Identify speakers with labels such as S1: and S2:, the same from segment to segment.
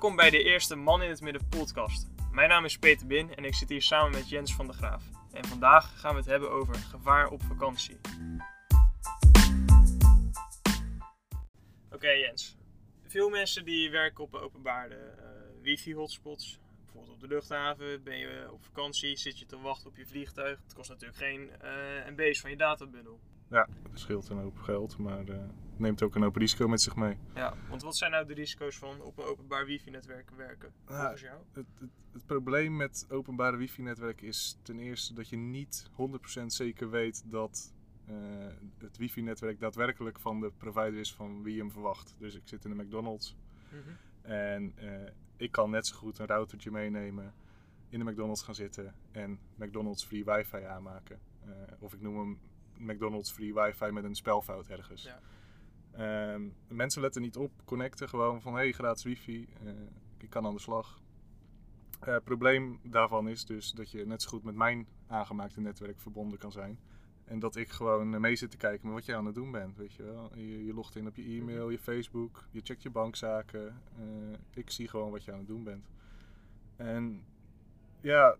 S1: Welkom bij de eerste Man in het Midden podcast. Mijn naam is Peter Bin en ik zit hier samen met Jens van der Graaf. En vandaag gaan we het hebben over gevaar op vakantie. Oké Jens, veel mensen die werken op openbare eh, wifi-hotspots. Bijvoorbeeld op de luchthaven, ben je op vakantie, zit je te wachten op je vliegtuig. Het kost natuurlijk geen eh MB's van je databundel.
S2: Ja, dat scheelt een hoop geld, maar eh, neemt ook een hoop risico met zich mee.
S1: Ja, want wat zijn nou de risico's van op een openbaar wifi-netwerk werken,
S2: Nou,
S1: volgens jou?
S2: Het, het, het probleem met openbare wifi-netwerken is ten eerste dat je niet 100% zeker weet dat eh, het wifi-netwerk daadwerkelijk van de provider is van wie je hem verwacht. Dus ik zit in de McDonald's
S1: Mhm.
S2: en eh, ik kan net zo goed een routertje meenemen, in de McDonald's gaan zitten en McDonald's free wifi aanmaken. Eh, of ik noem hem McDonald's free wifi met een spelfout ergens.
S1: Ja.
S2: Ehm, mensen letten niet op, connecten gewoon van hey, gratis wifi, eh, ik kan aan de slag. Eh, probleem daarvan is dus dat je net zo goed met mijn aangemaakte netwerk verbonden kan zijn. En dat ik gewoon mee zit te kijken met wat jij aan het doen bent, weet je wel. Je, logt in op je e-mail, je Facebook, je checkt je bankzaken. eh, ik zie gewoon wat je aan het doen bent. En ja,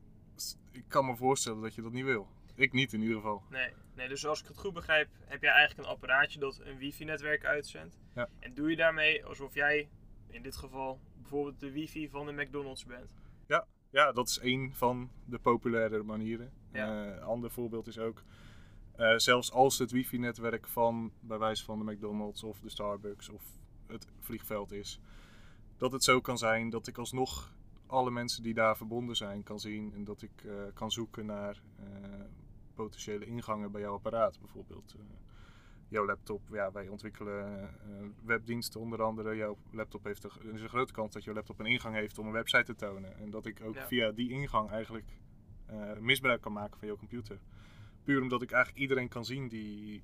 S2: ik kan me voorstellen dat je dat niet wil. Ik niet in ieder geval.
S1: Nee, nee, dus als ik het goed begrijp, heb jij eigenlijk een apparaatje dat een wifi-netwerk uitzendt.
S2: Ja.
S1: En doe je daarmee alsof jij, in dit geval, bijvoorbeeld de wifi van de McDonald's bent.
S2: Ja, dat is één van de populaire manieren.
S1: Ja.
S2: Eh, een ander voorbeeld is ook, eh, zelfs als het wifi-netwerk van bij wijze van de McDonald's of de Starbucks of het vliegveld is, dat het zo kan zijn dat ik alsnog alle mensen die daar verbonden zijn kan zien en dat ik eh, kan zoeken naar potentiële ingangen bij jouw apparaat bijvoorbeeld. eh, jouw laptop, ja, wij ontwikkelen eh, webdiensten onder andere. Jouw laptop heeft een, er is een grote kans dat jouw laptop een ingang heeft om een website te tonen. En dat ik ook
S1: Ja.
S2: via die ingang eigenlijk eh, misbruik kan maken van jouw computer. Puur omdat ik eigenlijk iedereen kan zien die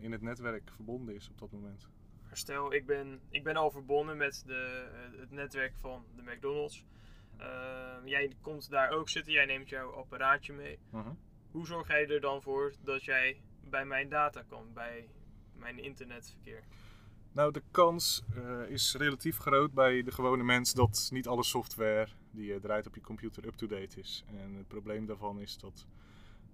S2: in het netwerk verbonden is op dat moment.
S1: Stel, ik ben, ik ben al verbonden met de, het netwerk van de McDonald's. Ehm, jij komt daar ook zitten, jij neemt jouw apparaatje mee. Hoe zorg jij er dan voor dat jij bij mijn data komt, bij mijn internetverkeer?
S2: Nou, de kans eh, is relatief groot bij de gewone mens dat niet alle software die je draait op je computer up-to-date is. En het probleem daarvan is dat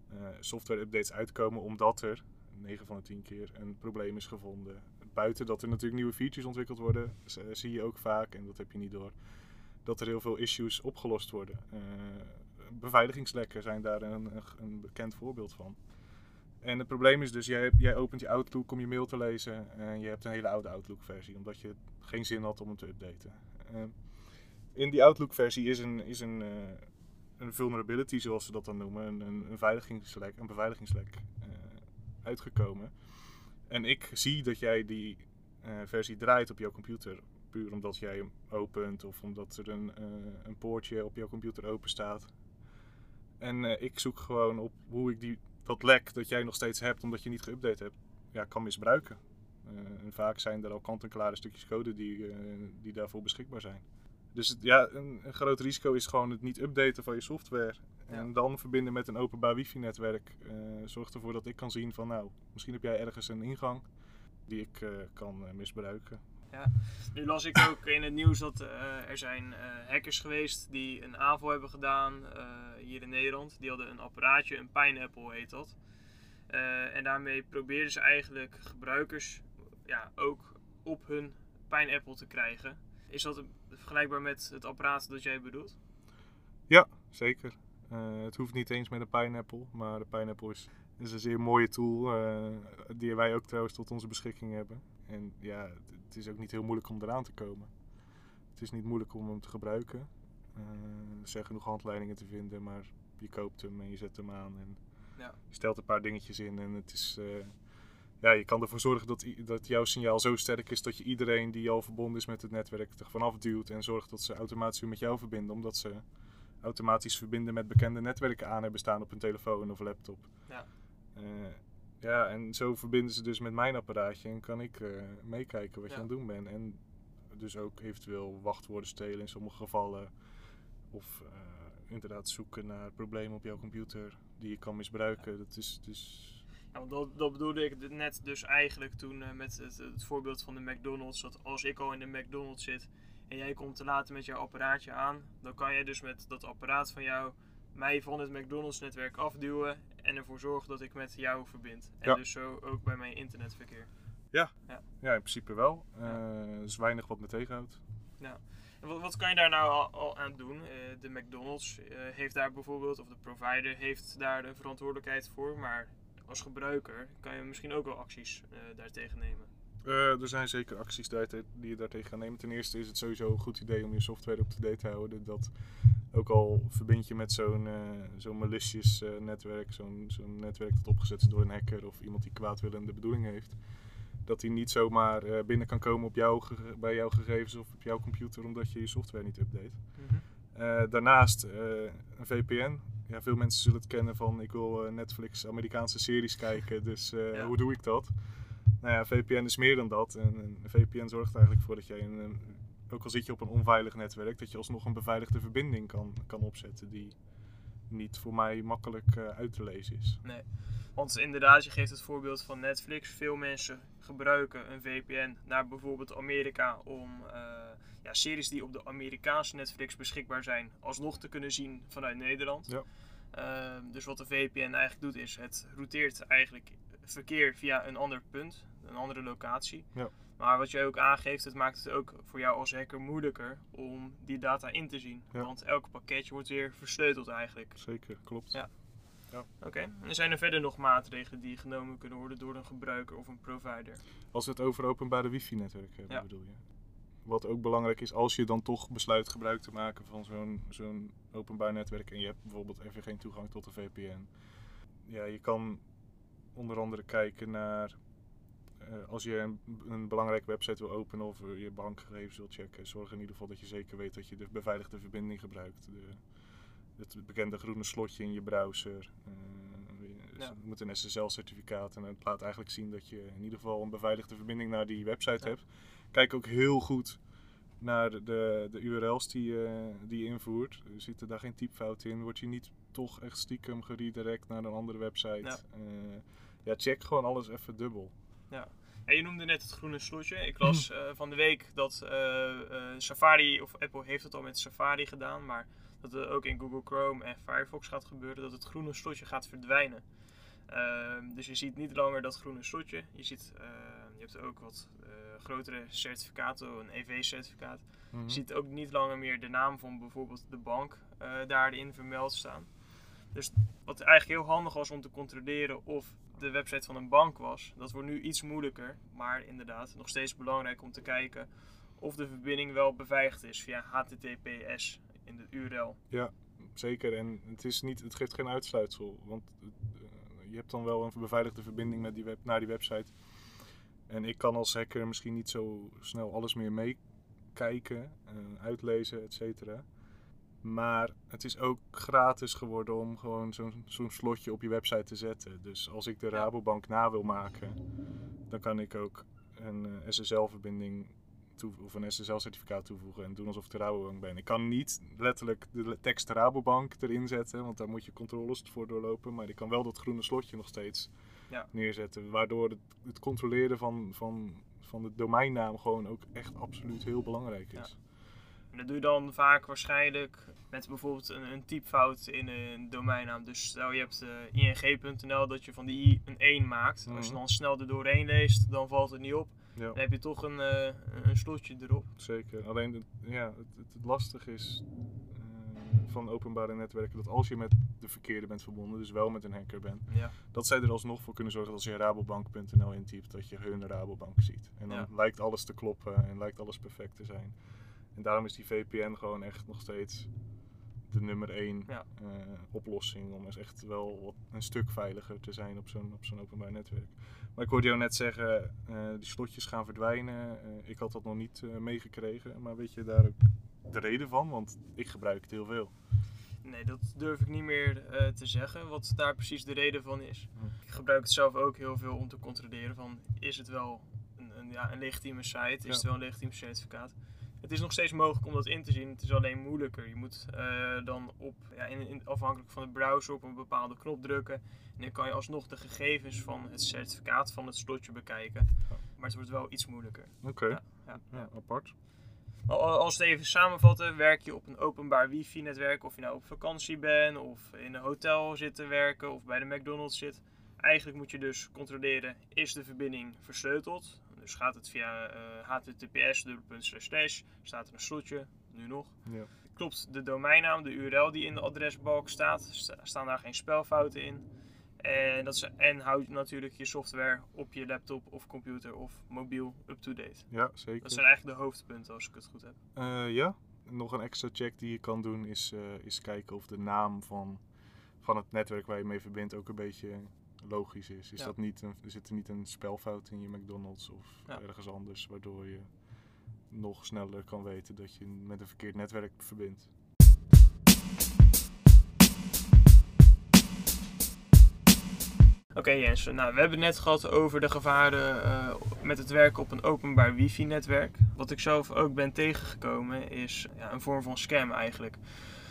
S2: eh, software-updates uitkomen omdat er 9 van de 10 keer een probleem is gevonden. Buiten dat er natuurlijk nieuwe features ontwikkeld worden, eh, zie je ook vaak, en dat heb je niet door, dat er heel veel issues opgelost worden. Beveiligingslekken zijn daar een, een, bekend voorbeeld van. En het probleem is dus, jij, jij opent je Outlook om je mail te lezen en je hebt een hele oude Outlook-versie, omdat je geen zin had om hem te updaten. Eh, in die Outlook-versie is een, is een, eh, een vulnerability, zoals ze dat dan noemen, een, een, een veiligingslek, een beveiligingslek eh, uitgekomen. En ik zie dat jij die versie draait op jouw computer, puur omdat jij hem opent of omdat er een, een poortje op jouw computer open staat. En eh, ik zoek gewoon op hoe ik die, dat lek dat jij nog steeds hebt omdat je niet geüpdate hebt, ja, kan misbruiken. Eh, en vaak zijn er al kant-en-klare stukjes code die, eh, die daarvoor beschikbaar zijn. Dus het, ja, een, een groot risico is gewoon het niet updaten van je software. En dan verbinden met een openbaar wifi-netwerk zorgt ervoor dat ik kan zien van nou, misschien heb jij ergens een ingang die ik kan eh, misbruiken.
S1: Nu las ik ook in het nieuws dat eh, er zijn eh, hackers geweest die een aanval hebben gedaan eh, hier in Nederland. Die hadden een apparaatje, een Pineapple heet dat. En daarmee probeerden ze eigenlijk gebruikers ja, ook op hun Pineapple te krijgen. Is dat vergelijkbaar met het apparaat dat jij bedoelt?
S2: Ja, zeker. Het hoeft niet eens met een Pineapple, maar de Pineapple is, is een zeer mooie tool die wij ook trouwens tot onze beschikking hebben. En ja, het, is ook niet heel moeilijk om eraan te komen. Het is niet moeilijk om hem te gebruiken. Eh, er zijn genoeg handleidingen te vinden, maar je koopt hem en je zet hem aan en
S1: Ja.
S2: je stelt een paar dingetjes in en het is... eh, ja, je kan ervoor zorgen dat, dat jouw signaal zo sterk is dat je iedereen die al verbonden is met het netwerk er vanaf duwt en zorgt dat ze automatisch weer met jou verbinden, omdat ze automatisch verbinden met bekende netwerken aan hebben staan op hun telefoon of laptop.
S1: Ja.
S2: Eh, ja, en zo verbinden ze dus met mijn apparaatje en kan ik eh, meekijken wat
S1: Ja.
S2: je aan het doen bent. En dus ook eventueel wachtwoorden stelen in sommige gevallen. Of eh, inderdaad zoeken naar problemen op jouw computer die je kan misbruiken. Dat is, dus
S1: Ja, want dat, dat bedoelde ik net dus eigenlijk toen eh, met het, het voorbeeld van de McDonald's. Dat als ik al in de McDonald's zit en jij komt te laat met jouw apparaatje aan, dan kan je dus met dat apparaat van jou mij van het McDonald's netwerk afduwen en ervoor zorgen dat ik met jou verbind. En
S2: Ja.
S1: dus zo ook bij mijn internetverkeer.
S2: Ja, in principe wel. Eh, Er is weinig wat me tegenhoudt.
S1: En wat, wat kan je daar nou al, al aan doen? Eh, de McDonald's eh, heeft daar bijvoorbeeld, of de provider heeft daar een verantwoordelijkheid voor, maar als gebruiker kan je misschien ook wel acties daartegen nemen.
S2: Er zijn zeker acties die je daartegen gaat nemen. Ten eerste is het sowieso een goed idee om je software up-to-date te houden. Dat ook al verbind je met zo'n eh, zo'n malicious eh, netwerk, zo'n zo'n netwerk dat opgezet is door een hacker of iemand die kwaadwillende bedoeling heeft. Dat hij niet zomaar eh, binnen kan komen op jouw gege- bij jouw gegevens of op jouw computer omdat je je software niet update. Eh, daarnaast een VPN. Ja, veel mensen zullen het kennen van ik wil Netflix Amerikaanse series kijken, dus
S1: Ja.
S2: hoe doe ik dat? Nou ja, VPN is meer dan dat. En een VPN zorgt eigenlijk voor dat jij, een, een- ook al zit je op een onveilig netwerk, dat je alsnog een beveiligde verbinding kan, kan opzetten die niet voor mij makkelijk eh, uit te lezen is.
S1: Want inderdaad, je geeft het voorbeeld van Netflix. Veel mensen gebruiken een VPN naar bijvoorbeeld Amerika om eh, ja, series die op de Amerikaanse Netflix beschikbaar zijn, alsnog te kunnen zien vanuit Nederland.
S2: Ja.
S1: Ehm, dus wat de VPN eigenlijk doet is, het routeert eigenlijk verkeer via een ander punt, een andere locatie.
S2: Ja.
S1: Maar wat jij ook aangeeft, het maakt het ook voor jou als hacker moeilijker om die data in te zien.
S2: Ja.
S1: Want elk pakketje wordt weer versleuteld eigenlijk.
S2: Zeker, klopt.
S1: Ja. Oké, en er zijn er verder nog maatregelen die genomen kunnen worden door een gebruiker of een provider.
S2: Als we het over openbare wifi-netwerk hebben,
S1: Ja.
S2: bedoel je? Wat ook belangrijk is, als je dan toch besluit gebruik te maken van zo'n zo'n openbaar netwerk en je hebt bijvoorbeeld even geen toegang tot een VPN. Ja, je kan onder andere kijken naar als je een, een belangrijke website wil openen of eh, je bankgegevens wil checken. Zorg in ieder geval dat je zeker weet dat je de beveiligde verbinding gebruikt. De, het bekende groene slotje in je browser. Eh,
S1: Ja.
S2: Het moet een SSL-certificaat en het laat eigenlijk zien dat je in ieder geval een beveiligde verbinding naar die website
S1: Ja.
S2: hebt. Kijk ook heel goed naar de, de, URL's die, je- die je invoert. Zitten daar geen typfouten in? Word je niet toch echt stiekem geredirect naar een andere website?
S1: Ja.
S2: Eh, ja, check gewoon alles even dubbel.
S1: En je noemde net het groene slotje. Ik las eh, van de week dat eh, eh, Safari, of Apple heeft het al met Safari gedaan, maar dat het ook in Google Chrome en Firefox gaat gebeuren, dat het groene slotje gaat verdwijnen. Ehm, dus je ziet niet langer dat groene slotje. Je, ziet, eh, je hebt ook wat grotere certificaten, een EV-certificaat.
S2: Mhm.
S1: Je ziet ook niet langer meer de naam van bijvoorbeeld de bank daarin vermeld staan. Dus wat eigenlijk heel handig was om te controleren of de website van een bank was, dat wordt nu iets moeilijker. Maar inderdaad, nog steeds belangrijk om te kijken of de verbinding wel beveiligd is via HTTPS in de URL.
S2: Zeker, en het, is niet, het geeft geen uitsluitsel. Want eh, je hebt dan wel een beveiligde verbinding met die web, naar die website. En ik kan als hacker misschien niet zo snel alles meer meekijken, eh, uitlezen, et cetera. Maar het is ook gratis geworden om gewoon zo'n zo'n slotje op je website te zetten. Dus als ik de
S1: Ja.
S2: Rabobank na wil maken, dan kan ik ook een eh, SSL-verbinding of een SSL-certificaat toevoegen en doen alsof ik de Rabobank ben. Ik kan niet letterlijk de tekst Rabobank erin zetten, want daar moet je controles voor doorlopen. Maar ik kan wel dat groene slotje nog steeds
S1: Ja.
S2: neerzetten. Waardoor het, het controleren van, van, van de domeinnaam gewoon ook echt absoluut heel belangrijk is.
S1: En dat doe je dan vaak waarschijnlijk met bijvoorbeeld een, een typfout in een domeinnaam. Dus stel je hebt eh, ing.nl dat je van die i een 1 maakt. Als je
S2: Mhm.
S1: dan snel er doorheen leest, dan valt het niet op.
S2: Ja,
S1: Dan heb je toch een, eh, een- slotje erop.
S2: zeker. Alleen het, ja, het, het, lastige is eh, van openbare netwerken dat als je met de verkeerde bent verbonden, dus wel met een hacker bent,
S1: Ja.
S2: dat zij er alsnog voor kunnen zorgen dat als je rabobank.nl intypt, dat je hun Rabobank ziet. En dan
S1: Ja.
S2: lijkt alles te kloppen en lijkt alles perfect te zijn. En daarom is die VPN gewoon echt nog steeds de nummer één
S1: Ja.
S2: eh, oplossing om echt wel wat, een stuk veiliger te zijn op zo'n op zo'n openbaar netwerk. Maar ik hoorde jou net zeggen, eh, die slotjes gaan verdwijnen. Eh, ik had dat nog niet meegekregen, maar weet je daar ook de reden van? Want ik gebruik het heel veel.
S1: Nee, dat durf ik niet meer te zeggen, wat daar precies de reden van is.
S2: Hm.
S1: Ik gebruik het zelf ook heel veel om te controleren van, is het wel een, een, ja, een legitieme site, is
S2: Ja.
S1: het wel een legitiem certificaat. Het is nog steeds mogelijk om dat in te zien, het is alleen moeilijker. Je moet eh, dan op, ja, in, in- afhankelijk van de browser op een bepaalde knop drukken. En dan kan je alsnog de gegevens van het certificaat van het slotje bekijken. Maar het wordt wel iets moeilijker.
S2: Oké,
S1: Ja, ja,
S2: ja,
S1: ja.
S2: apart.
S1: Al- al- Als we het even samenvatten, werk je op een openbaar wifi-netwerk, of je nou op vakantie bent, of in een hotel zit te werken, of bij de McDonald's zit. Eigenlijk moet je dus controleren, is de verbinding versleuteld? Dus gaat het via eh, https slash staat er een slotje, nu nog.
S2: Ja.
S1: Klopt de domeinnaam, de URL die in de adresbalk staat, sta- staan daar geen spelfouten in. En, dat is, en houd natuurlijk je software op je laptop of computer of mobiel up-to-date.
S2: Ja, zeker.
S1: Dat zijn eigenlijk de hoofdpunten als ik het goed heb.
S2: Eh, ja, nog een extra check die je kan doen is, eh, is kijken of de naam van, van het netwerk waar je mee verbindt ook een beetje logisch is. Is
S1: Ja.
S2: dat niet een, zit er niet een spelfout in je McDonald's of
S1: Ja.
S2: ergens anders, waardoor je nog sneller kan weten dat je met een verkeerd netwerk verbindt.
S1: Oké Jens, nou, we hebben het net gehad over de gevaren eh, met het werken op een openbaar wifi-netwerk. Wat ik zelf ook ben tegengekomen is ja, een vorm van scam eigenlijk.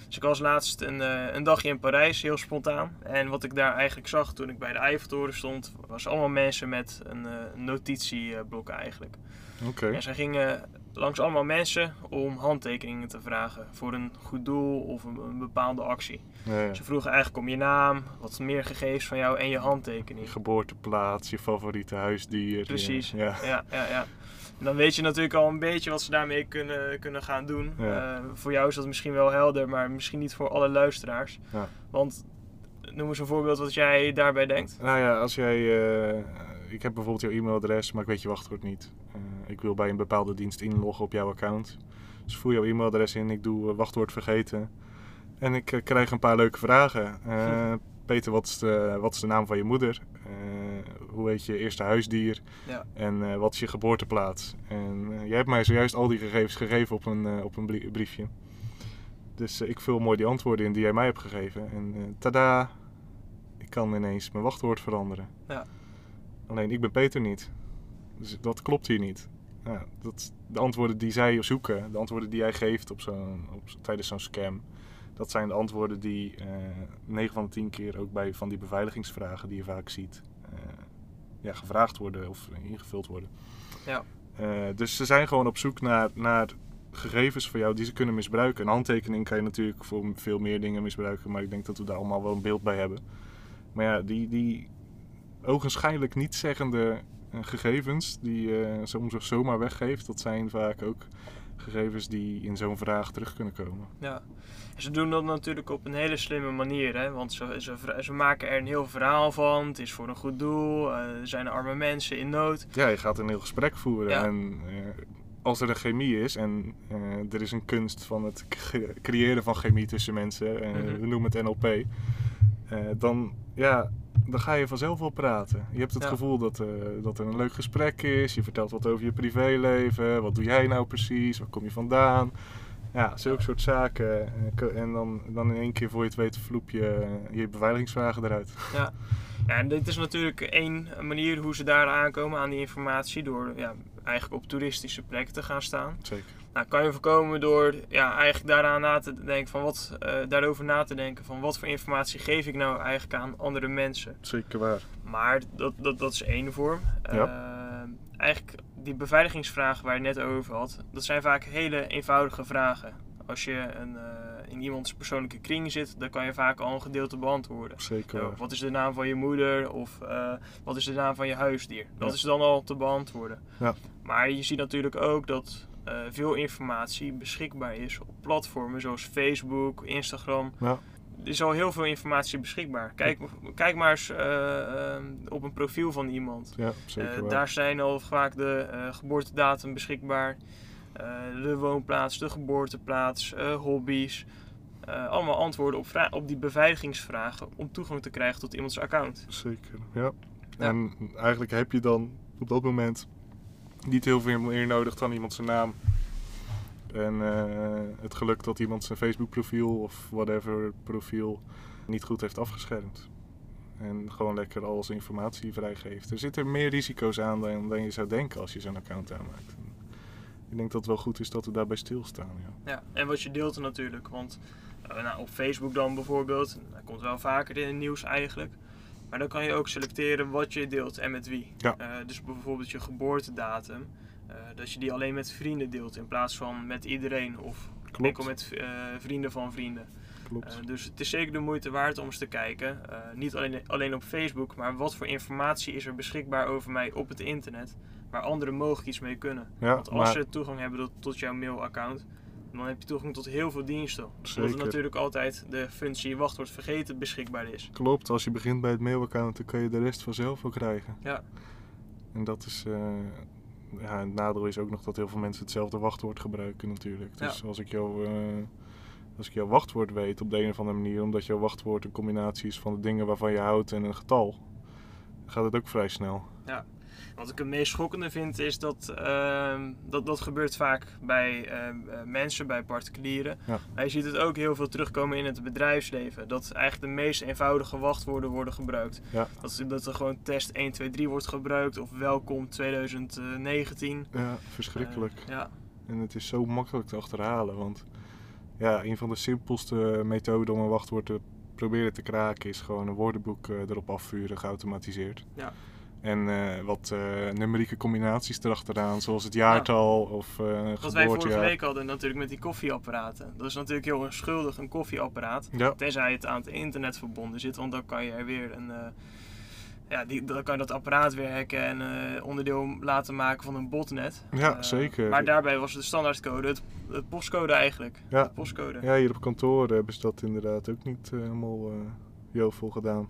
S1: Dus ik was laatst een, eh, een dagje in Parijs, heel spontaan. En wat ik daar eigenlijk zag toen ik bij de Eiffeltoren stond, was allemaal mensen met een eh, notitieblok eigenlijk.
S2: Oké.
S1: En zij gingen langs allemaal mensen om handtekeningen te vragen voor een goed doel of een, een bepaalde actie.
S2: Ja, ja.
S1: Ze vroegen eigenlijk om je naam, wat meer gegevens van jou en je handtekening.
S2: Je geboorteplaats, je favoriete huisdier.
S1: Precies.
S2: ja.
S1: Ja, ja, ja. Dan weet je natuurlijk al een beetje wat ze daarmee kunnen, kunnen gaan doen.
S2: Ja.
S1: Eh, voor jou is dat misschien wel helder, maar misschien niet voor alle luisteraars.
S2: Ja.
S1: Want noem eens een voorbeeld wat jij daarbij denkt.
S2: Nou ja, als jij. eh, ik heb bijvoorbeeld jouw e-mailadres, maar ik weet je wachtwoord niet. Eh, ik wil bij een bepaalde dienst inloggen op jouw account. Dus voer jouw e-mailadres in, ik doe eh, wachtwoord vergeten. En ik eh, krijg een paar leuke vragen. Eh, Peter, wat is, de, wat is de naam van je moeder? Eh, hoe heet je eerste huisdier?
S1: Ja.
S2: En eh, wat is je geboorteplaats? En eh, jij hebt mij zojuist al die gegevens gegeven op een, op een brie- briefje. Dus ik vul mooi die antwoorden in die jij mij hebt gegeven. En tada, ik kan ineens mijn wachtwoord veranderen.
S1: Ja.
S2: Alleen ik ben Peter niet. Dus dat klopt hier niet. Ja, dat, de antwoorden die zij zoeken, de antwoorden die jij geeft op zo'n, op, tijdens zo'n scam, dat zijn de antwoorden die eh 9 van de 10 keer ook bij van die beveiligingsvragen die je vaak ziet, ja, gevraagd worden of ingevuld worden.
S1: Ja.
S2: Eh, dus ze zijn gewoon op zoek naar, naar gegevens van jou die ze kunnen misbruiken. Een handtekening kan je natuurlijk voor veel meer dingen misbruiken, maar ik denk dat we daar allemaal wel een beeld bij hebben. Maar ja, die, die ogenschijnlijk niet zeggende eh, gegevens die je soms ook zomaar weggeeft, dat zijn vaak ook gegevens die in zo'n vraag terug kunnen komen.
S1: Ja. En ze doen dat natuurlijk op een hele slimme manier, hè? want ze, ze, ze maken er een heel verhaal van. Het is voor een goed doel, eh, er zijn arme mensen in nood.
S2: Ja, je gaat een heel gesprek voeren.
S1: Ja.
S2: En eh, als er een chemie is en eh, er is een kunst van het creëren van chemie tussen mensen,
S1: Mhm.
S2: we noemen het NLP, dan, ja, dan ga je vanzelf wel praten. Je hebt het
S1: Ja.
S2: gevoel dat, eh, dat er een leuk gesprek is. Je vertelt wat over je privéleven. Wat doe jij nou precies? Waar kom je vandaan? Ja, zulke soort zaken. En dan, dan in één keer voor je het weet vloep je eh, je beveiligingsvragen eruit.
S1: Ja. ja, en dit is natuurlijk één manier hoe ze daar aankomen aan die informatie. Door ja, eigenlijk op toeristische plekken te gaan staan.
S2: Zeker.
S1: Nou, kan je voorkomen door ja, eigenlijk daaraan na te denken van wat, eh, daarover na te denken van wat voor informatie geef ik nou eigenlijk aan andere mensen.
S2: Zeker waar.
S1: Maar dat, dat, dat is één vorm. Eh, eigenlijk die beveiligingsvragen waar je net over had, dat zijn vaak hele eenvoudige vragen. Als je een, eh, in iemands persoonlijke kring zit, dan kan je vaak al een gedeelte beantwoorden.
S2: Zeker waar.
S1: wat is de naam van je moeder of wat is de naam van je huisdier? Dat
S2: Ja.
S1: is dan al te beantwoorden.
S2: Ja.
S1: Maar je ziet natuurlijk ook dat eh, veel informatie beschikbaar is op platformen zoals Facebook, Instagram.
S2: Ja.
S1: Er is al heel veel informatie beschikbaar. Kijk, kijk maar eens eh, eh, op een profiel van iemand.
S2: Ja, zeker
S1: daar zijn al vaak de geboortedatum beschikbaar, de woonplaats, de geboorteplaats, hobby's. Allemaal antwoorden op, op die beveiligingsvragen om toegang te krijgen tot iemands account.
S2: Zeker, ja.
S1: Ja.
S2: En eigenlijk heb je dan op dat moment niet heel veel meer nodig dan iemand zijn naam. En eh, het geluk dat iemand zijn Facebook profiel of whatever profiel niet goed heeft afgeschermd. En gewoon lekker al zijn informatie vrijgeeft. Er zitten meer risico's aan dan, dan je zou denken als je zo'n account aanmaakt. Ik denk dat het wel goed is dat we daarbij stilstaan. Ja.
S1: Ja, en wat je deelt natuurlijk, want eh, nou, op Facebook dan bijvoorbeeld, dat komt wel vaker in het nieuws eigenlijk. Maar dan kan je ook selecteren wat je deelt en met wie.
S2: Ja.
S1: Eh, dus bijvoorbeeld je geboortedatum. Eh, dat je die alleen met vrienden deelt in plaats van met iedereen of enkel met eh, vrienden van vrienden.
S2: klopt.
S1: Dus het is zeker de moeite waard om eens te kijken. Niet alleen, alleen op Facebook, maar wat voor informatie is er beschikbaar over mij op het internet. Waar anderen mogelijk iets mee kunnen.
S2: ja,
S1: Want als
S2: maar
S1: ze toegang hebben tot, tot jouw mailaccount, dan heb je toegang tot heel veel diensten. Omdat er
S2: Zeker.
S1: natuurlijk altijd de functie wachtwoord vergeten beschikbaar is.
S2: klopt, als je begint bij het mailaccount, dan kan je de rest vanzelf wel krijgen.
S1: Ja.
S2: En dat is, eh, ja, het nadeel is ook nog dat heel veel mensen hetzelfde wachtwoord gebruiken natuurlijk. Dus als ik jouw eh, als ik jouw wachtwoord weet op de een of andere manier, omdat jouw wachtwoord een combinatie is van de dingen waarvan je houdt en een getal, gaat het ook vrij snel.
S1: Wat ik het meest schokkende vind is dat ehm, dat, dat gebeurt vaak bij ehm, eh, mensen, bij particulieren.
S2: Ja.
S1: Maar je ziet het ook heel veel terugkomen in het bedrijfsleven. Dat eigenlijk de meest eenvoudige wachtwoorden worden gebruikt.
S2: Ja.
S1: Dat, dat er gewoon test 1, 2, 3 wordt gebruikt of welkom 2019.
S2: Ja, verschrikkelijk.
S1: Eh, ja,
S2: En het is zo makkelijk te achterhalen, want ja, een van de simpelste methoden om een wachtwoord te proberen te kraken is gewoon een woordenboek eh, erop afvuren, geautomatiseerd.
S1: Ja.
S2: En eh, wat eh, numerieke combinaties erachteraan, zoals het jaartal of eh
S1: Wat wij vorige
S2: geboortejaar.
S1: week hadden natuurlijk met die koffieapparaten. Dat is natuurlijk heel onschuldig, een koffieapparaat.
S2: Ja,
S1: Tenzij het aan het internet verbonden zit, want dan kan je er weer een. ja, die, dan kan je dat apparaat weer hacken en onderdeel laten maken van een botnet.
S2: ja zeker.
S1: Maar daarbij was de standaardcode het, het postcode eigenlijk.
S2: Ja.
S1: De postcode.
S2: Ja, hier op kantoor hebben ze dat inderdaad ook niet helemaal eh jovel gedaan.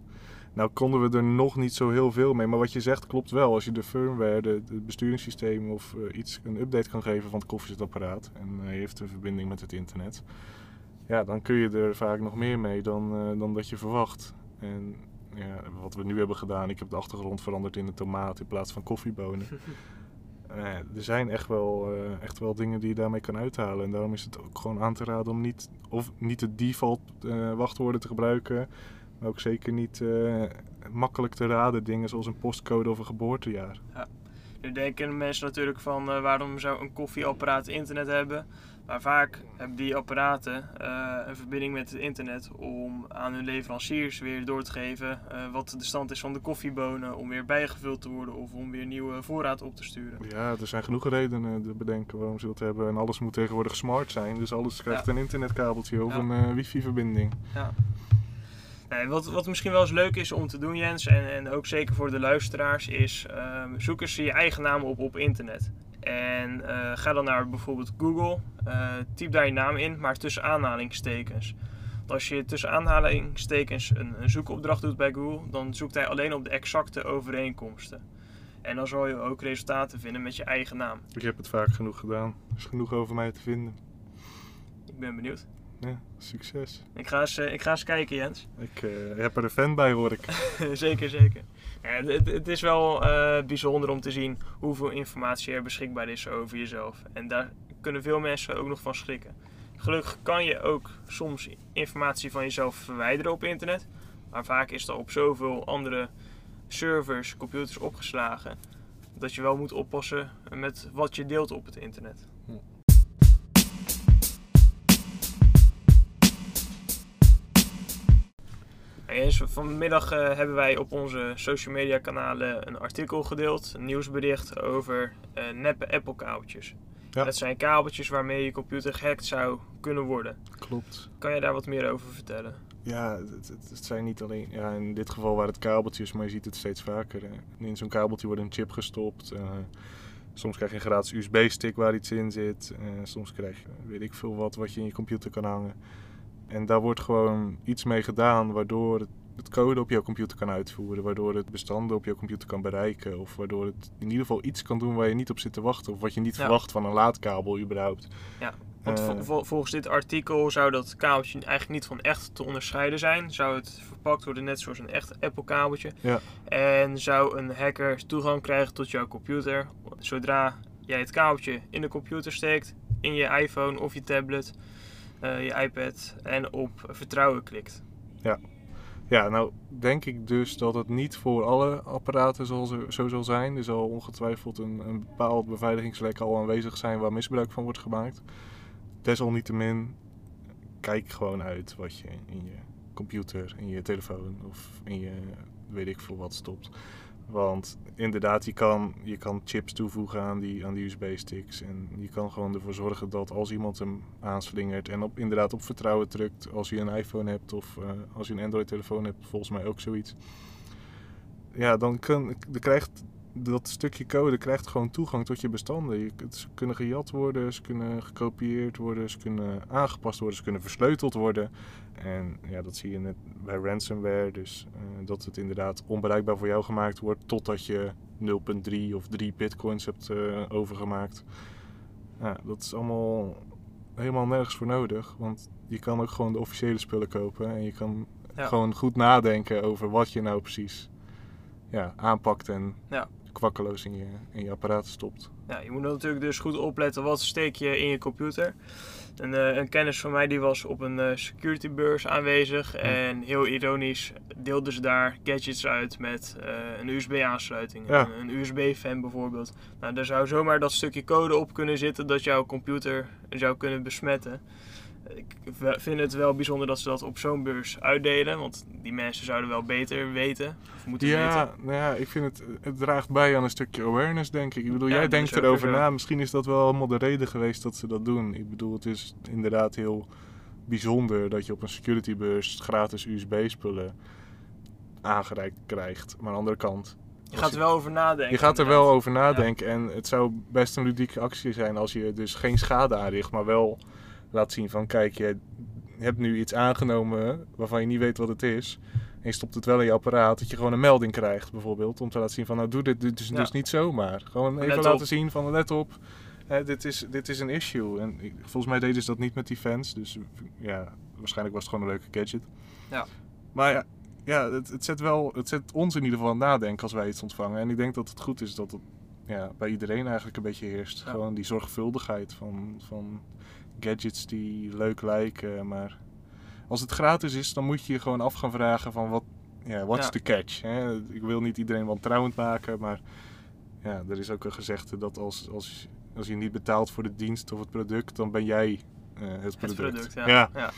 S2: Nou konden we er nog niet zo heel veel mee, maar wat je zegt klopt wel. Als je de firmware, de, het besturingssysteem of eh, iets, een update kan geven van het koffiezetapparaat en hij heeft een verbinding met het internet, ja, dan kun je er vaak nog meer mee dan, eh, dan dat je verwacht. En ja, wat we nu hebben gedaan, ik heb de achtergrond veranderd in een tomaat in plaats van koffiebonen. Eh, er zijn echt wel, eh, echt wel dingen die je daarmee kan uithalen. En daarom is het ook gewoon aan te raden om niet, of niet de default eh, wachtwoorden te gebruiken. Maar ook zeker niet eh, makkelijk te raden dingen zoals een postcode of een geboortejaar.
S1: Nu denken mensen natuurlijk van eh, waarom zou een koffieapparaat internet hebben. Maar vaak hebben die apparaten eh, een verbinding met het internet om aan hun leveranciers weer door te geven wat de stand is van de koffiebonen. Om weer bijgevuld te worden of om weer nieuwe voorraad op te sturen.
S2: Ja, er zijn genoeg redenen te bedenken waarom ze dat hebben. En alles moet tegenwoordig smart zijn. Dus alles krijgt
S1: Ja.
S2: een internetkabeltje of
S1: Ja.
S2: een wifi-verbinding.
S1: Nee, wat, wat misschien wel eens leuk is om te doen, Jens, en, en ook zeker voor de luisteraars, is ehm, zoek eens je eigen naam op op internet. En eh, ga dan naar bijvoorbeeld Google, eh, typ daar je naam in, maar tussen aanhalingstekens. Want als je tussen aanhalingstekens een, een zoekopdracht doet bij Google, dan zoekt hij alleen op de exacte overeenkomsten. En dan zal je ook resultaten vinden met je eigen naam.
S2: Ik heb het vaak genoeg gedaan. Er is genoeg over mij te vinden.
S1: Ik ben benieuwd.
S2: Ja, succes.
S1: Ik ga eens, eh, ik ga eens kijken, Jens.
S2: Ik eh, heb er een fan bij, hoor ik.
S1: zeker, zeker. Ja, het, het is wel eh, bijzonder om te zien hoeveel informatie er beschikbaar is over jezelf. En daar kunnen veel mensen ook nog van schrikken. Gelukkig kan je ook soms informatie van jezelf verwijderen op internet. Maar vaak is dat op zoveel andere servers, computers opgeslagen. Dat je wel moet oppassen met wat je deelt op het internet. En Jens, vanmiddag eh, hebben wij op onze social media kanalen een artikel gedeeld, een nieuwsbericht over eh, neppe Apple kabeltjes.
S2: Ja.
S1: Dat zijn kabeltjes waarmee je computer gehackt zou kunnen worden.
S2: Klopt.
S1: Kan je daar wat meer over vertellen?
S2: Ja, het, het, het zijn niet alleen... Ja, in dit geval waren het kabeltjes, maar je ziet het steeds vaker. hè. In zo'n kabeltje wordt een chip gestopt. eh, soms krijg je een gratis USB-stick waar iets in zit. soms krijg je weet ik veel wat wat je in je computer kan hangen. En daar wordt gewoon iets mee gedaan waardoor het, het code op jouw computer kan uitvoeren. Waardoor het bestanden op jouw computer kan bereiken. Of waardoor het in ieder geval iets kan doen waar je niet op zit te wachten. Of wat je niet
S1: Ja.
S2: verwacht van een laadkabel überhaupt.
S1: Ja, Want
S2: Eh,
S1: vol- vol- volgens dit artikel zou dat kabeltje eigenlijk niet van echt te onderscheiden zijn. Zou het verpakt worden net zoals een echt Apple kabeltje.
S2: Ja.
S1: En zou een hacker toegang krijgen tot jouw computer zodra jij het kabeltje in de computer steekt, in je iPhone of je tablet, eh, je iPad en op vertrouwen klikt.
S2: Ja, nou denk ik dus dat het niet voor alle apparaten zo, zo zal zijn. Er zal ongetwijfeld een, een bepaald beveiligingslek al aanwezig zijn waar misbruik van wordt gemaakt. Desalniettemin, kijk gewoon uit wat je in je computer, in je telefoon of in je weet ik veel wat stopt. Want inderdaad, je kan, je kan chips toevoegen aan die, aan die USB-sticks. En je kan gewoon ervoor zorgen dat als iemand hem aanslingert en op, inderdaad op vertrouwen drukt, als je een iPhone hebt of eh, als je een Android-telefoon hebt, volgens mij ook zoiets. Ja, dan kan, dan krijgt dat stukje code krijgt gewoon toegang tot je bestanden. Je, ze kunnen gejat worden, ze kunnen gekopieerd worden, ze kunnen aangepast worden, ze kunnen versleuteld worden. En ja, dat zie je net bij ransomware. Dus uh, dat het inderdaad onbereikbaar voor jou gemaakt wordt totdat je 0.3 of 3 bitcoins hebt uh, overgemaakt. Ja, dat is allemaal helemaal nergens voor nodig. Want je kan ook gewoon de officiële spullen kopen. En je kan ja. gewoon goed nadenken over wat je nou precies ja, aanpakt en
S1: ja
S2: kwakkeloos in je, in je apparaat stopt.
S1: Ja, je moet natuurlijk dus goed opletten wat steek je in je computer. Een, uh, een kennis van mij die was op een uh, security beurs aanwezig en heel ironisch deelde ze daar gadgets uit met uh, een USB aansluiting.
S2: Ja.
S1: Een, een USB-fan bijvoorbeeld. Nou, daar zou zomaar dat stukje code op kunnen zitten dat jouw computer zou kunnen besmetten ik vind het wel bijzonder dat ze dat op zo'n beurs uitdelen. Want die mensen zouden wel beter weten. Of moeten
S2: ja,
S1: weten.
S2: Nou ja, ik vind het, het draagt bij aan een stukje awareness, denk ik. Ik bedoel,
S1: Ja,
S2: jij denkt erover na. Misschien is dat wel allemaal de reden geweest dat ze dat doen. Ik bedoel, het is inderdaad heel bijzonder dat je op een securitybeurs gratis USB-spullen aangereikt krijgt. Maar aan de andere kant,
S1: Je gaat er wel over nadenken.
S2: je gaat er
S1: inderdaad.
S2: wel over nadenken. En het zou best een ludieke actie zijn als je dus geen schade aanricht, maar wel laat zien van kijk, je hebt nu iets aangenomen waarvan je niet weet wat het is. En je stopt het wel in je apparaat, dat je gewoon een melding krijgt bijvoorbeeld. Om te laten zien van nou doe dit, dit is
S1: Ja.
S2: dus niet zomaar. Gewoon even
S1: Let
S2: laten
S1: op.
S2: zien van let op, hè, dit, is, dit is een issue. En volgens mij deden ze dat niet met die fans. Dus ja, waarschijnlijk was het gewoon een leuke gadget.
S1: Ja.
S2: Maar ja, ja het, het, zet wel, het zet ons in ieder geval aan nadenken als wij iets ontvangen. En ik denk dat het goed is dat het ja, bij iedereen eigenlijk een beetje heerst.
S1: Ja.
S2: Gewoon die zorgvuldigheid van, van gadgets die leuk lijken. Maar als het gratis is, dan moet je je gewoon af gaan vragen van wat, ja, what's
S1: Ja.
S2: the catch? Hè? Ik wil niet iedereen wantrouwend maken, maar ja, er is ook een gezegde dat als, als, als je niet betaalt voor de dienst of het product, dan ben jij eh, het
S1: Het
S2: product.
S1: Ja.
S2: ja.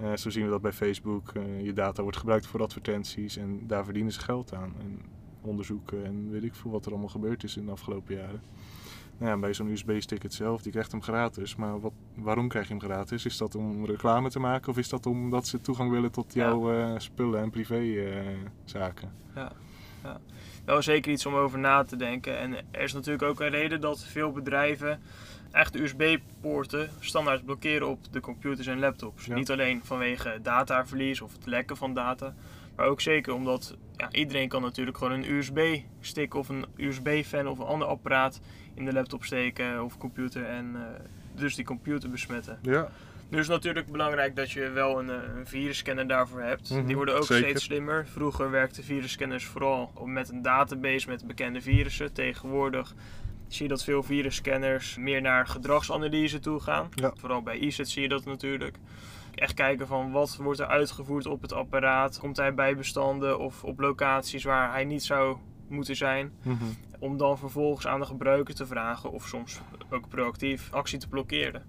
S2: Eh, zo zien we dat bij Facebook. Eh, je data wordt gebruikt voor advertenties en daar verdienen ze geld aan. En onderzoeken en weet ik veel wat er allemaal gebeurd is in de afgelopen jaren. Nou ja, bij zo'n USB-stick hetzelfde. Je krijgt hem gratis. Maar wat, waarom krijg je hem gratis? Is dat om reclame te maken of is dat omdat ze toegang willen tot
S1: Ja.
S2: jouw eh, spullen en privézaken?
S1: Wel zeker iets om over na te denken. En er is natuurlijk ook een reden dat veel bedrijven echt USB-poorten standaard blokkeren op de computers en laptops.
S2: Ja.
S1: Niet alleen vanwege dataverlies of het lekken van data, maar ook zeker omdat ja, iedereen kan natuurlijk gewoon een USB-stick of een USB-fan of een ander apparaat in de laptop steken of computer en eh, dus die computer besmetten.
S2: ja,
S1: Nu is het natuurlijk belangrijk dat je wel een, eh, een virusscanner daarvoor hebt.
S2: Mhm,
S1: Die worden ook
S2: zeker.
S1: steeds slimmer. Vroeger werkten virusscanners vooral met een database met bekende virussen. Tegenwoordig zie je dat veel virusscanners meer naar gedragsanalyse toe gaan.
S2: Ja.
S1: Vooral bij ISET zie je dat natuurlijk. Echt kijken van wat wordt er uitgevoerd op het apparaat. Komt hij bij bestanden of op locaties waar hij niet zou moeten zijn.
S2: mhm.
S1: Om dan vervolgens aan de gebruiker te vragen of soms ook proactief actie te blokkeren.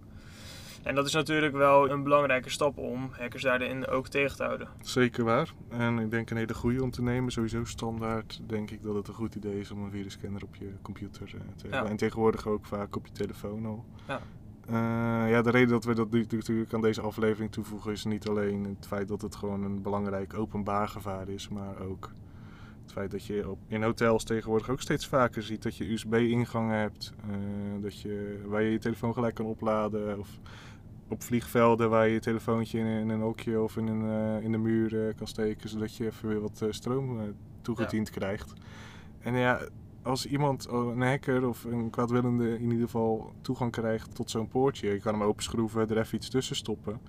S1: En dat is natuurlijk wel een belangrijke stap om hackers daarin ook tegen te houden.
S2: zeker waar. En ik denk een hele goede om te nemen. Sowieso standaard denk ik dat het een goed idee is om een virusscanner op je computer eh, te hebben. En tegenwoordig ook vaak op je telefoon al.
S1: Ja.
S2: Eh, ja, de reden dat we dat natuurlijk aan deze aflevering toevoegen is niet alleen het feit dat het gewoon een belangrijk openbaar gevaar is, maar ook het feit dat je op, in hotels tegenwoordig ook steeds vaker ziet dat je USB-ingangen hebt, eh, dat je, waar je je telefoon gelijk kan opladen of op vliegvelden waar je je telefoontje in, in een hokje of in, een, eh, in de muur eh, kan steken, zodat je even weer wat eh, stroom toegediend krijgt. En ja, als iemand, een hacker of een kwaadwillende in ieder geval toegang krijgt tot zo'n poortje, je kan hem openschroeven, er even iets tussen stoppen.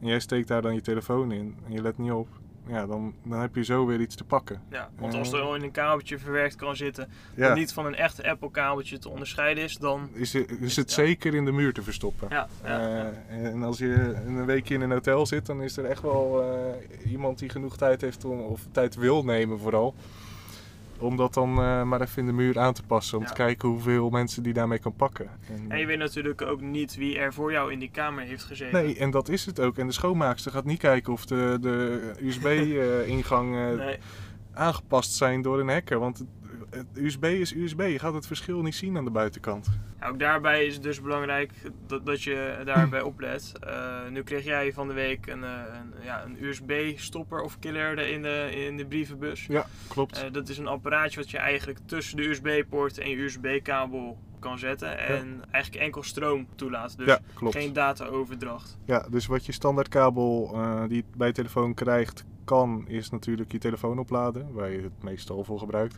S2: En jij steekt daar dan je telefoon in en je let niet op. Ja, dan, dan heb je zo weer iets te pakken.
S1: Ja, want
S2: Eh.
S1: als er al in een kabeltje verwerkt kan zitten,
S2: Ja,
S1: dat niet van een echt Apple kabeltje te onderscheiden is, dan...
S2: is, het- is het
S1: Ja.
S2: zeker in de muur te verstoppen.
S1: Ja.
S2: Eh, en als je een weekje in een hotel zit, dan is er echt wel eh, iemand die genoeg tijd heeft om, of tijd wil nemen vooral. Om dat dan eh, maar even in de muur aan te passen. Om
S1: Ja.
S2: te kijken hoeveel mensen die daarmee kan pakken. En,
S1: En je weet natuurlijk ook niet wie er voor jou in die kamer heeft gezeten.
S2: nee, en dat is het ook. En de schoonmaakster gaat niet kijken of de, de USB-ingang
S1: Nee.
S2: aangepast zijn door een hacker. Want USB is USB. Je gaat het verschil niet zien aan de buitenkant.
S1: Ook daarbij is het dus belangrijk dat, dat je daarbij oplet. Eh, nu kreeg jij van de week een, eh, een, ja, een USB-stopper of killer in de, in de brievenbus.
S2: Ja, klopt.
S1: Eh, dat is een apparaatje wat je eigenlijk tussen de USB-poort en je USB-kabel kan zetten. En eigenlijk enkel stroom toelaat. Dus
S2: ja, klopt.
S1: geen data-overdracht.
S2: Ja, dus wat je standaardkabel uh, die je bij je telefoon krijgt, kan, is natuurlijk je telefoon opladen, waar je het meestal voor gebruikt.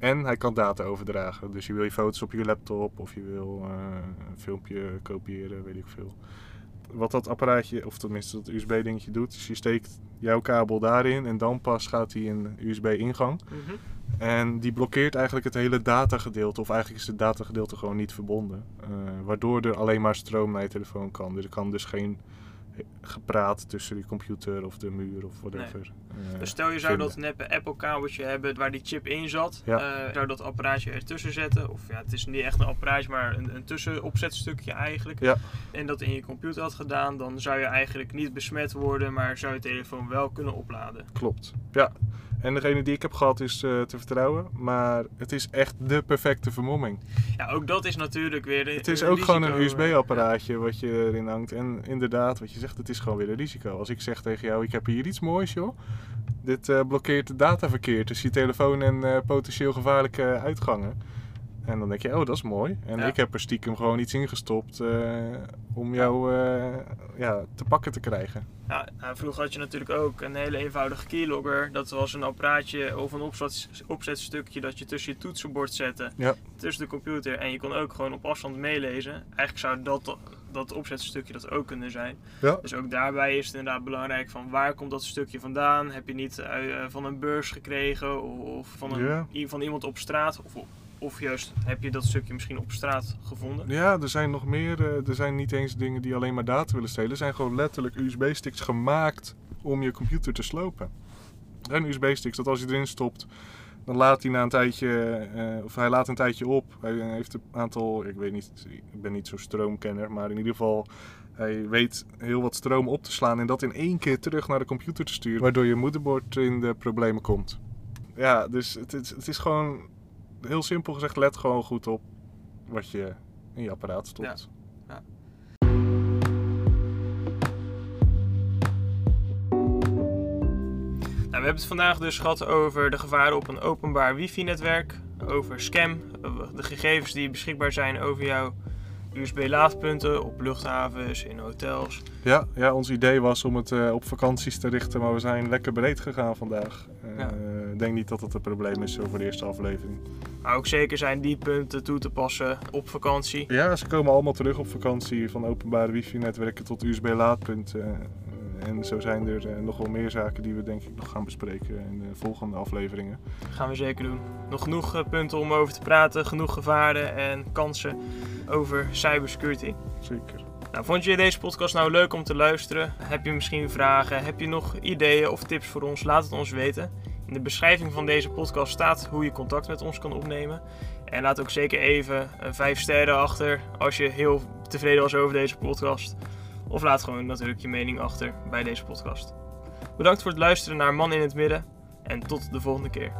S2: En hij kan data overdragen. Dus je wil je foto's op je laptop of je wil uh, een filmpje kopiëren, weet ik veel. Wat dat apparaatje, of tenminste dat USB-dingetje doet, is je steekt jouw kabel daarin en dan pas gaat hij in USB-ingang. Mm -hmm. En die blokkeert eigenlijk het hele datagedeelte, of eigenlijk is het datagedeelte gewoon niet verbonden. Uh, waardoor er alleen maar stroom naar je telefoon kan. Dus er kan dus geen gepraat tussen die computer of de muur of whatever.
S1: Nee. Uh, dus stel je zou vinden. dat neppe Apple kabeltje hebben waar die chip in zat, ja. uh, zou dat apparaatje ertussen zetten. Of ja, het is niet echt een apparaatje, maar een, een tussenopzetstukje eigenlijk.
S2: Ja.
S1: En dat in je computer had gedaan, dan zou je eigenlijk niet besmet worden, maar zou je telefoon wel kunnen opladen.
S2: Klopt, ja. En degene die ik heb gehad is uh, te vertrouwen. Maar het is echt de perfecte vermomming.
S1: Ja, ook dat is natuurlijk weer een
S2: Het is ook
S1: risico.
S2: gewoon een USB-apparaatje ja. wat je erin hangt. En inderdaad, wat je zegt, het is gewoon weer een risico. Als ik zeg tegen jou, ik heb hier iets moois joh. Dit uh, blokkeert het dataverkeer tussen je telefoon en uh, potentieel gevaarlijke uitgangen. En dan denk je, oh, dat is mooi. En ja. ik heb er stiekem gewoon iets ingestopt uh, om jou uh, ja, te pakken te krijgen.
S1: Ja, nou, vroeger had je natuurlijk ook een hele eenvoudige keylogger. Dat was een apparaatje of een opzet, opzetstukje dat je tussen je toetsenbord zette.
S2: Ja.
S1: Tussen de computer. En je kon ook gewoon op afstand meelezen. Eigenlijk zou dat, dat opzetstukje dat ook kunnen zijn.
S2: Ja.
S1: Dus ook daarbij is het inderdaad belangrijk van waar komt dat stukje vandaan? Heb je niet uh, van een beurs gekregen of van, een, van iemand op straat? Of of juist heb je dat stukje misschien op straat gevonden?
S2: Ja, er zijn nog meer. Uh, er zijn niet eens dingen die alleen maar data willen stelen. Er zijn gewoon letterlijk USB-sticks gemaakt om je computer te slopen. Er zijn USB-sticks dat als je erin stopt, dan laat hij na een tijdje, uh, of hij laat een tijdje op. Hij heeft een aantal, ik weet niet, ik ben niet zo'n stroomkenner, maar in ieder geval, hij weet heel wat stroom op te slaan en dat in één keer terug naar de computer te sturen, waardoor je moederbord in de problemen komt. Ja, dus het, het, het is gewoon heel simpel gezegd, let gewoon goed op wat je in je apparaat stopt.
S1: Ja. Ja. Nou, we hebben het vandaag dus gehad over de gevaren op een openbaar wifi-netwerk, over scam, de gegevens die beschikbaar zijn over jouw USB-laadpunten op luchthavens, in hotels.
S2: Ja, ja, ons idee was om het uh, op vakanties te richten, maar we zijn lekker breed gegaan vandaag. Uh, ja. Denk niet dat het een probleem is voor de eerste aflevering.
S1: Maar ook zeker zijn die punten toe te passen op vakantie.
S2: Ja, ze komen allemaal terug op vakantie, van openbare wifi-netwerken tot USB-laadpunten. En zo zijn er uh, nog wel meer zaken die we denk ik nog gaan bespreken in de volgende afleveringen.
S1: Dat gaan we zeker doen. Nog genoeg uh, punten om over te praten, genoeg gevaren en kansen over cybersecurity.
S2: Zeker.
S1: Nou, vond je deze podcast nou leuk om te luisteren? Heb je misschien vragen? Heb je nog ideeën of tips voor ons? Laat het ons weten. In de beschrijving van deze podcast staat hoe je contact met ons kan opnemen. En laat ook zeker even een 5 sterren achter als je heel tevreden was over deze podcast. Of laat gewoon natuurlijk je mening achter bij deze podcast. Bedankt voor het luisteren naar Man in het Midden en tot de volgende keer.